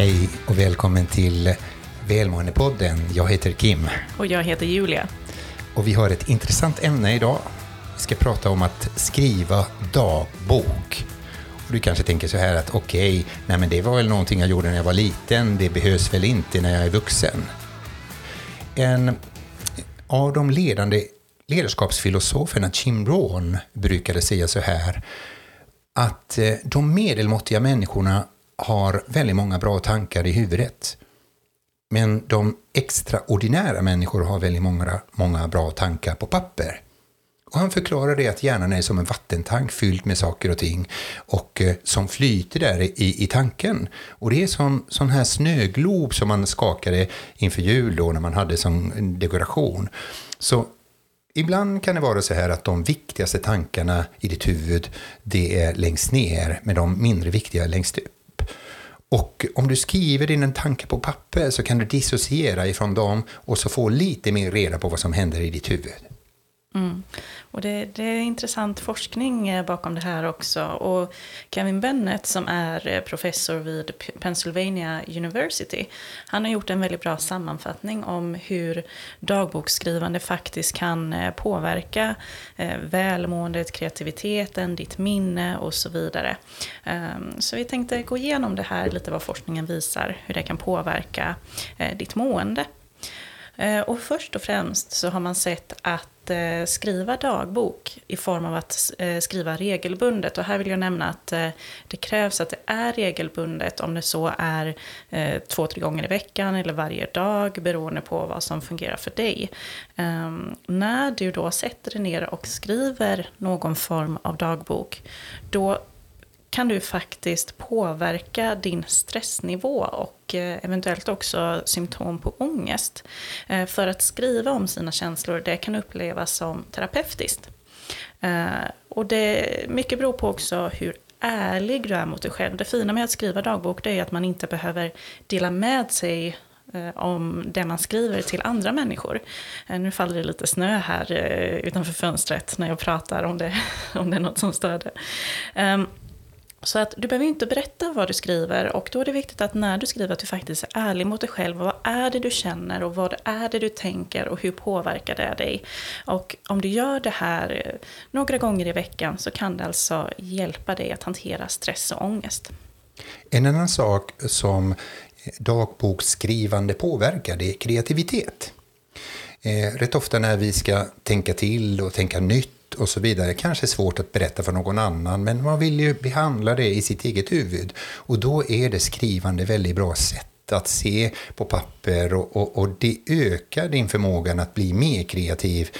Hej och välkommen till Välmåendepodden. Jag heter Kim. Och jag heter Julia. Och vi har ett intressant ämne idag. Vi ska prata om att skriva dagbok. Och du kanske tänker så här att okej, okay, nej det var väl någonting jag gjorde när jag var liten, det behövs väl inte när jag är vuxen. En av de ledande ledarskapsfilosoferna, Jim Rohn, brukade säga så här att eh, de medelmåttiga människorna har väldigt många bra tankar i huvudet. Men de extraordinära människor har väldigt många, många bra tankar på papper. Och han förklarar det att hjärnan är som en vattentank fylld med saker och ting och eh, som flyter där i, i tanken. Och det är som sån här snöglob som man skakade inför jul då när man hade som dekoration. Så Ibland kan det vara så här att de viktigaste tankarna i ditt huvud det är längst ner, med de mindre viktiga längst upp. Och om du skriver din tanke på papper så kan du dissociera ifrån dem och så få lite mer reda på vad som händer i ditt huvud. Mm. Och det, det, är intressant forskning eh, bakom det här också. Och Kevin Bennett som är eh, professor vid Pennsylvania University. Han har gjort en väldigt bra sammanfattning om hur dagboksskrivande faktiskt kan eh, påverka välmåendet, kreativiteten, ditt minne och så vidare. Ehm, så vi tänkte gå igenom det här, lite vad forskningen visar, hur det kan påverka ditt mående. Och först och främst så har man sett att eh, skriva dagbok i form av att eh, skriva regelbundet. Och här vill jag nämna att eh, det krävs att det är regelbundet om det så är eh, två, tre gånger i veckan eller varje dag beroende på vad som fungerar för dig. Ehm, när du då sätter dig ner och skriver någon form av dagbok, då kan du faktiskt påverka din stressnivå och eh, eventuellt också symptom på ångest. Eh, för att skriva om sina känslor, det kan upplevas som terapeutiskt. Eh, och det mycket beror på också hur ärlig du är mot dig själv. Det fina med att skriva dagbok det är att man inte behöver dela med sig om det man skriver till andra människor. Nu faller det lite snö här utanför fönstret när jag pratar om det, om det är något som stör det. Ehm, så att du behöver inte berätta vad du skriver och då är det viktigt att när du skriver att du faktiskt är ärlig mot dig själv. Vad är det du känner och vad är det du tänker och hur påverkar det dig? Och om du gör det här eh, några gånger i veckan så kan det alltså hjälpa dig att hantera stress och ångest. En annan sak som eh, dagboksskrivande påverkar det är kreativitet. Eh, rätt ofta när vi ska tänka till och tänka nytt och så vidare. Kanske svårt att berätta för någon annan, men man vill ju behandla det i sitt eget huvud. Och då är det skrivande väldigt bra sätt att se på papper och, och, och det ökar din förmåga att bli mer kreativ.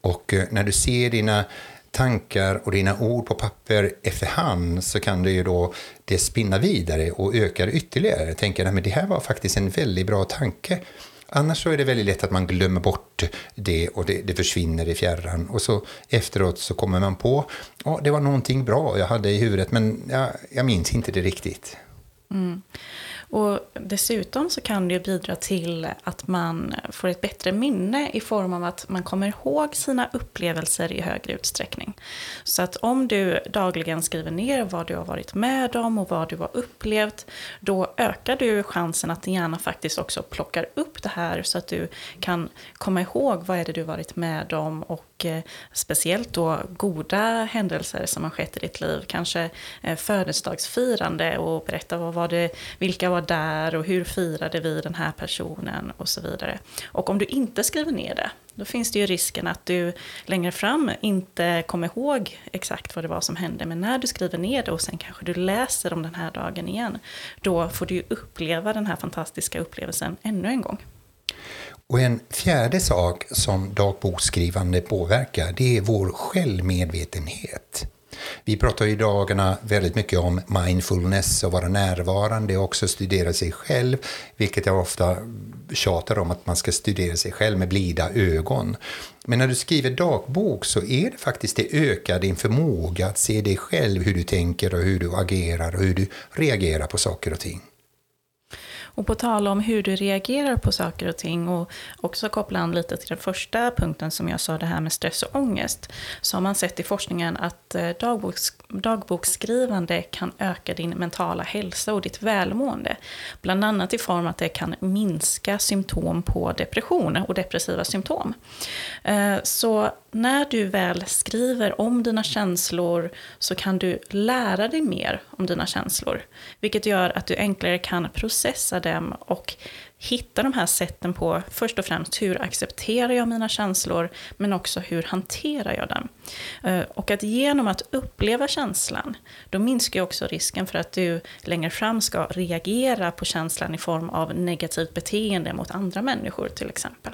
Och eh, när du ser dina tankar och dina ord på papper efterhand så kan det ju då det spinna vidare och öka ytterligare. Tänka att det här var faktiskt en väldigt bra tanke. Annars så är det väldigt lätt att man glömmer bort det och det, det försvinner i fjärran. Och så efteråt så kommer man på, ja det var någonting bra jag hade i huvudet men jag, jag minns inte det riktigt. Mm. Och dessutom så kan det ju bidra till att man får ett bättre minne i form av att man kommer ihåg sina upplevelser i högre utsträckning. Så att om du dagligen skriver ner vad du har varit med om och vad du har upplevt, då ökar du chansen att din hjärna faktiskt också plockar upp det här så att du kan komma ihåg vad är det du varit med om och eh, speciellt då goda händelser som har skett i ditt liv. Kanske eh, födelsedagsfirande och berätta vad var det, vilka var där och hur firade vi den här personen och så vidare. Och om du inte skriver ner det, då finns det ju risken att du längre fram inte kommer ihåg exakt vad det var som hände. Men när du skriver ner det och sen kanske du läser om den här dagen igen, då får du ju uppleva den här fantastiska upplevelsen ännu en gång. Och en fjärde sak som dagboksskrivande påverkar, det är vår självmedvetenhet. Vi pratar i dagarna väldigt mycket om mindfulness och vara närvarande och också studera sig själv, vilket jag ofta tjatar om att man ska studera sig själv med blida ögon. Men när du skriver dagbok så är det faktiskt det ökar din förmåga att se dig själv, hur du tänker och hur du agerar och hur du reagerar på saker och ting. Och på tal om hur du reagerar på saker och ting och också koppla an lite till den första punkten som jag sa, det här med stress och ångest. Så har man sett i forskningen att eh, dagboks, dagboksskrivande kan öka din mentala hälsa och ditt välmående. Bland annat i form att det kan minska symptom på depression och depressiva symptom. Eh, så när du väl skriver om dina känslor så kan du lära dig mer om dina känslor. Vilket gör att du enklare kan processa dem och hitta de här sätten på, först och främst hur accepterar jag mina känslor, men också hur hanterar jag dem. Eh, och att genom att uppleva känslan, då minskar också risken för att du längre fram ska reagera på känslan i form av negativt beteende mot andra människor till exempel.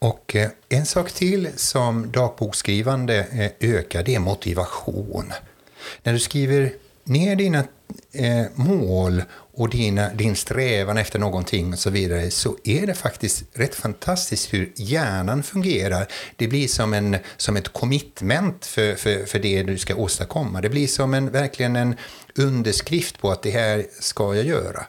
Och eh, en sak till som dagboksskrivande eh, ökar, det är motivation. När du skriver ner dina eh, mål och dina, din strävan efter någonting och så vidare så är det faktiskt rätt fantastiskt hur hjärnan fungerar. Det blir som, en, som ett commitment för, för, för det du ska åstadkomma. Det blir som en, verkligen en underskrift på att det här ska jag göra.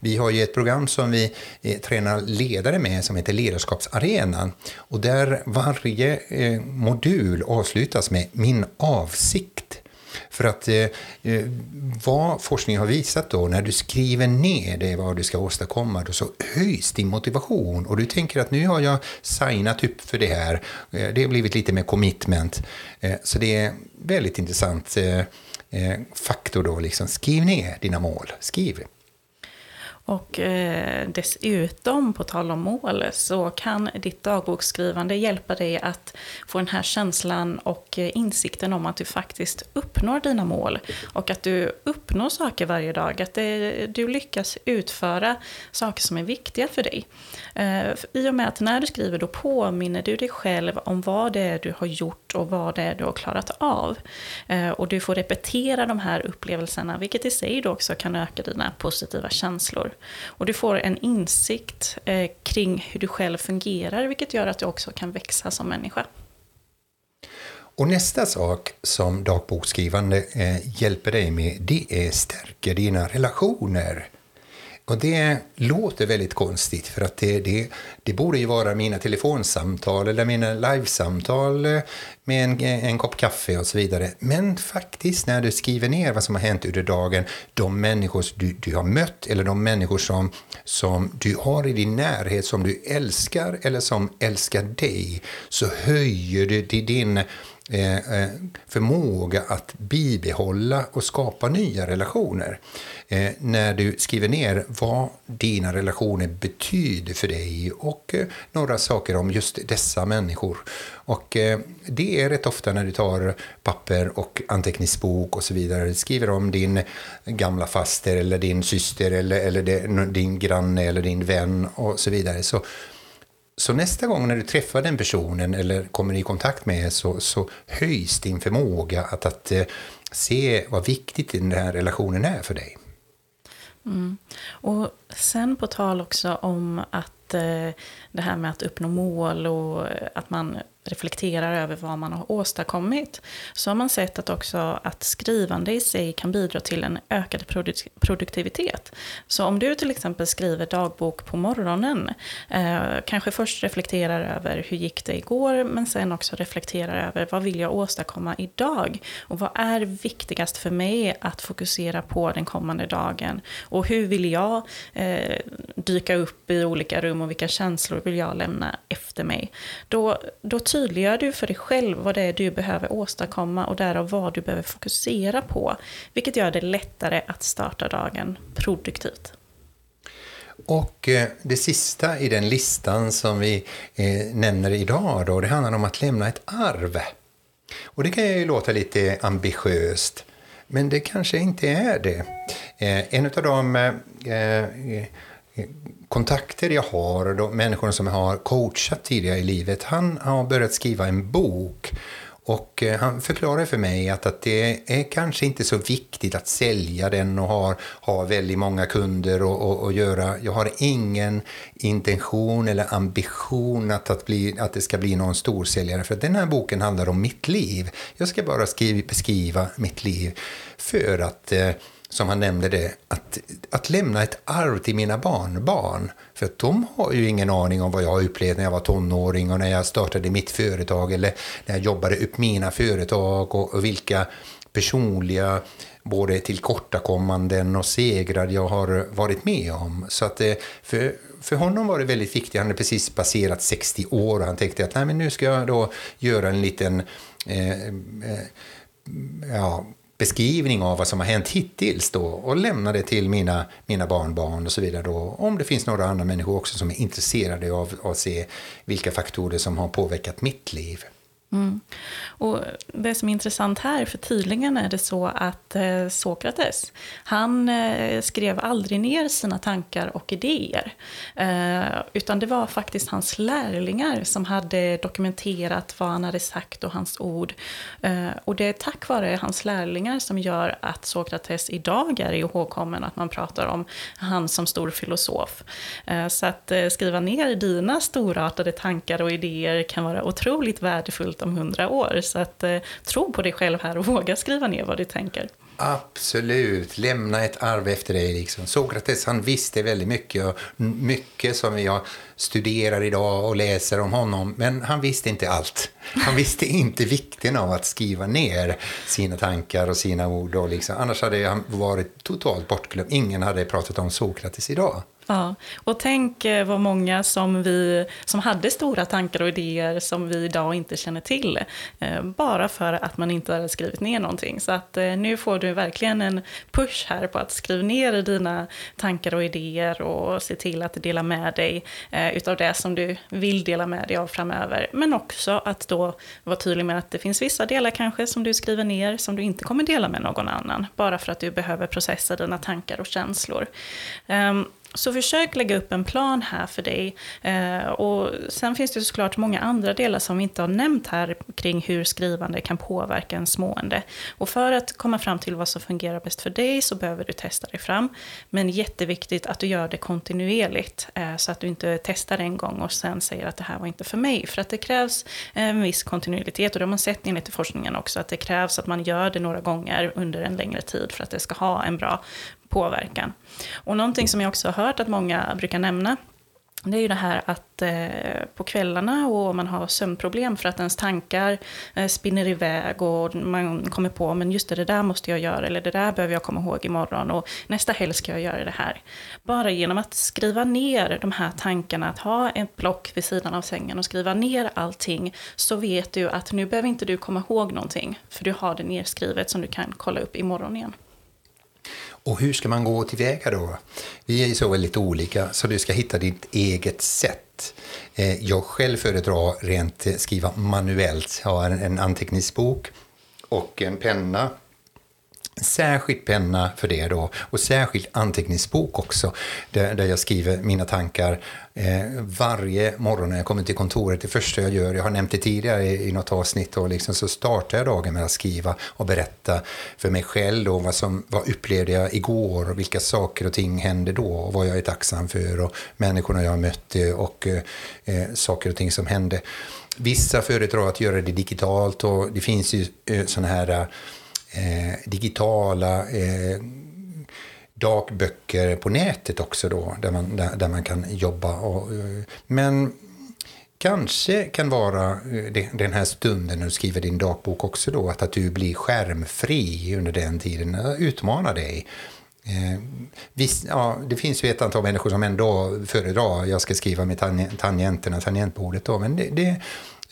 Vi har ju ett program som vi eh, tränar ledare med som heter Ledarskapsarenan. Och där varje eh, modul avslutas med min avsikt. För att eh, eh, vad forskningen har visat då, när du skriver ner det vad du ska åstadkomma, då så höjs din motivation och du tänker att nu har jag signat upp för det här. Eh, det har blivit lite mer commitment. Eh, så det är väldigt intressant eh, eh faktor då, liksom. skriv ner dina mål. Skriv. Och eh, dessutom, på tal om mål, så kan ditt dagboksskrivande hjälpa dig att få den här känslan och eh, insikten om att du faktiskt uppnår dina mål. Och att du uppnår saker varje dag, att det, du lyckas utföra saker som är viktiga för dig. Eh, I och med att när du skriver då påminner du dig själv om vad det är du har gjort och vad det är du har klarat av. Eh, och du får repetera de här upplevelserna, vilket i sig då också kan öka dina positiva känslor. Och du får en insikt eh, kring hur du själv fungerar, vilket gör att du också kan växa som människa. Och nästa sak som dagboksskrivande eh, hjälper dig med, det är stärker dina relationer. Och det låter väldigt konstigt för att det, det, det borde ju vara mina telefonsamtal eller mina livesamtal eh, med en, en kopp kaffe och så vidare. Men faktiskt när du skriver ner vad som har hänt under dagen, de människor du, du har mött eller de människor som, som du har i din närhet som du älskar eller som älskar dig, så höjer du din Eh, eh, förmåga att bibehålla och skapa nya relationer. Eh, när du skriver ner vad dina relationer betyder för dig och eh, några saker om just dessa människor. Och eh, det är rätt ofta när du tar papper och anteckningsbok och så vidare, skriver om din gamla faster eller din syster eller, eller din granne eller din vän och så vidare. Så så nästa gång när du träffar den personen eller kommer i kontakt med så, så höjs din förmåga att, att eh, se vad viktigt den här relationen är för dig. Mm. Och sen på tal också om att eh, det här med att uppnå mål och eh, att man reflekterar över vad man har åstadkommit, så har man sett att också att skrivande i sig kan bidra till en ökad produktivitet. Så om du till exempel skriver dagbok på morgonen, eh, kanske först reflekterar över hur gick det igår, men sen också reflekterar över vad vill jag åstadkomma idag? Och vad är viktigast för mig att fokusera på den kommande dagen? Och hur vill jag eh, dyka upp i olika rum och vilka känslor vill jag lämna efter mig? Då, då tydliggör du för dig själv vad det är du behöver åstadkomma och därav vad du behöver fokusera på. Vilket gör det lättare att starta dagen produktivt. Och eh, det sista i den listan som vi eh, nämner idag då, det handlar om att lämna ett arv. Och det kan ju låta lite ambitiöst, men det kanske inte är det. Eh, en av de kontakter jag har, de människor som jag har coachat tidigare i livet, han har börjat skriva en bok. Och eh, han förklarar för mig att, att det är kanske inte så viktigt att sälja den och ha, ha väldigt många kunder och, och, och göra. Jag har ingen intention eller ambition att, att, bli, att det ska bli någon storsäljare. För den här boken handlar om mitt liv. Jag ska bara skriva, beskriva mitt liv för att eh, som han nämnde det, att, att lämna ett arv till mina barnbarn. För att de har ju ingen aning om vad jag upplevde när jag var tonåring och när jag startade mitt företag eller när jag jobbade upp mina företag och, och vilka personliga både tillkortakommanden och segrar jag har varit med om. Så att eh, för, för honom var det väldigt viktigt. Han hade precis passerat 60 år och han tänkte att Nej, men nu ska jag då göra en liten eh, eh, ja, beskrivning av vad som har hänt hittills då och lämna det till mina, mina barnbarn och så vidare då. Om det finns några andra människor också som är intresserade av att se vilka faktorer som har påverkat mitt liv. Mm. Och det som är intressant här, för tydligen är det så att eh, Sokrates, han eh, skrev aldrig ner sina tankar och idéer. Eh, utan det var faktiskt hans lärlingar som hade dokumenterat vad han hade sagt och hans ord. Eh, och det är tack vare hans lärlingar som gör att Sokrates idag är ihågkommen, att man pratar om han som stor filosof. Eh, så att eh, skriva ner dina storartade tankar och idéer kan vara otroligt värdefullt om hundra år. Så att, eh, tro på dig själv här och våga skriva ner vad du tänker. Absolut, lämna ett arv efter dig. Liksom. Sokrates han visste väldigt mycket, och mycket som jag studerar idag och läser om honom, men han visste inte allt. Han visste inte vikten av att skriva ner sina tankar och sina ord. Och liksom. Annars hade han varit totalt bortglömd. Ingen hade pratat om Sokrates idag. Ja, och tänk eh, vad många som, vi, som hade stora tankar och idéer som vi idag inte känner till. Eh, bara för att man inte har skrivit ner någonting. Så att eh, nu får du verkligen en push här på att skriva ner dina tankar och idéer och se till att dela med dig utav det som du vill dela med dig av framöver. Men också att då vara tydlig med att det finns vissa delar kanske som du skriver ner som du inte kommer dela med någon annan. Bara för att du behöver processa dina tankar och känslor. Ehm, så försök lägga upp en plan här för dig. Eh, och sen finns det såklart många andra delar som vi inte har nämnt här kring hur skrivande kan påverka ens mående. Och för att komma fram till vad som fungerar bäst för dig så behöver du testa dig fram. Men jätteviktigt att du gör det kontinuerligt eh, så att du inte testar en gång och sen säger att det här var inte för mig. För att det krävs en viss kontinuitet och det har man sett enligt forskningen också att det krävs att man gör det några gånger under en längre tid för att det ska ha en bra påverkan. Och någonting som jag också har hört att många brukar nämna det är ju det här att eh, på kvällarna och man har sömnproblem för att ens tankar eh, spinner iväg och man kommer på men just det, det där måste jag göra eller det där behöver jag komma ihåg imorgon och nästa helg ska jag göra det här. Bara genom att skriva ner de här tankarna, att ha ett block vid sidan av sängen och skriva ner allting så vet du att nu behöver inte du komma ihåg någonting för du har det nerskrivet som du kan kolla upp imorgon igen. Och hur ska man gå tillväga då? Vi är ju så väldigt olika, så du ska hitta ditt eget sätt. Eh, jag själv föredrar rent eh, skriva manuellt. Jag har en anteckningsbok och en penna särskild penna för det då och särskild anteckningsbok också där, där jag skriver mina tankar eh, varje morgon när jag kommer till kontoret. Det första jag gör, jag har nämnt det tidigare i, i något avsnitt, och liksom, så startar jag dagen med att skriva och berätta för mig själv då, vad, som, vad upplevde jag igår och vilka saker och ting hände då och vad jag är tacksam för och människorna jag mötte mött eh, och eh, eh, saker och ting som hände. Vissa föredrar att göra det digitalt och det finns ju eh, sådana här eh, eh, digitala eh, dagböcker på nätet också då, där man, där, där man kan jobba. Och, eh, men kanske kan vara eh, den här stunden när du skriver din dagbok också då, att, att du blir skärmfri under den tiden. Eh, Utmana dig. Eh, visst, ja, det finns ju ett antal människor som ändå föredrar jag ska skriva med tangenterna, tangentbordet. Då, men det, det,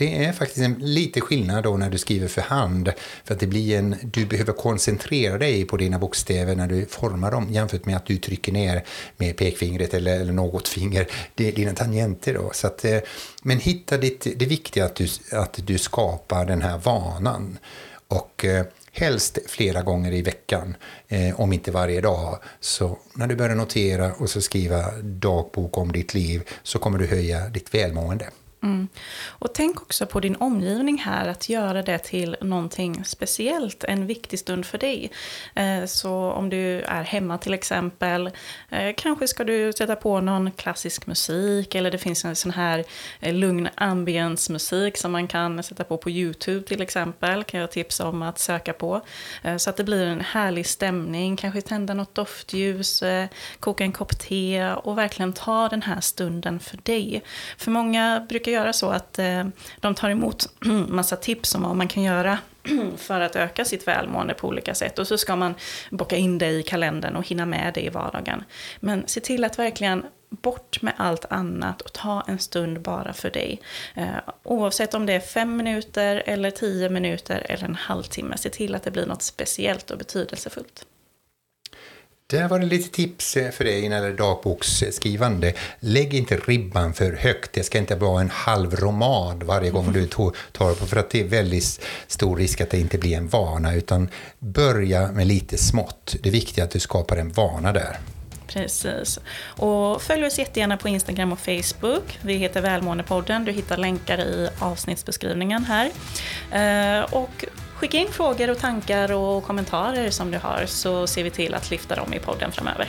det är faktiskt en lite skillnad då när du skriver för hand. För att det blir en, du behöver koncentrera dig på dina bokstäver när du formar dem jämfört med att du trycker ner med pekfingret eller, eller något finger, dina tangenter. Då. Så att, eh, men hitta ditt, det viktiga att du, att du skapar den här vanan. Och eh, helst flera gånger i veckan, eh, om inte varje dag. Så när du börjar notera och så skriva dagbok om ditt liv så kommer du höja ditt välmående. Mm. Och tänk också på din omgivning här, att göra det till någonting speciellt, en viktig stund för dig. Eh, så om du är hemma till exempel, eh, kanske ska du sätta på någon klassisk musik, eller det finns en sån här eh, lugn ambience-musik som man kan sätta på på YouTube till exempel, kan jag tipsa om att söka på. Så att det blir en härlig stämning, kanske tända något doftljus, koka en kopp te och verkligen ta den här stunden för dig. För många brukar brukar göra så att eh, de tar emot massa tips om vad man kan göra för att öka sitt välmående på olika sätt. Och så ska man bocka in det i kalendern och hinna med det i vardagen. Men se till att verkligen bort med allt annat och ta en stund bara för dig. Eh, oavsett om det är fem minuter eller tio minuter eller en halvtimme. Se till att det blir något speciellt och betydelsefullt. Där var det lite tips eh, för dig när det gäller dagboksskrivande. Lägg inte ribban för högt. Det ska inte vara en halv roman varje gång du tar på för att det är väldigt stor risk att det inte blir en vana utan börja med lite smått. Det viktiga är att du skapar en vana där. Precis. Och följ oss jättegärna på Instagram och Facebook. Vi heter Välmåendepodden. Du hittar länkar i avsnittsbeskrivningen här. Eh, och Skicka in frågor och tankar och kommentarer som du har så ser vi till att lyfta dem i podden framöver.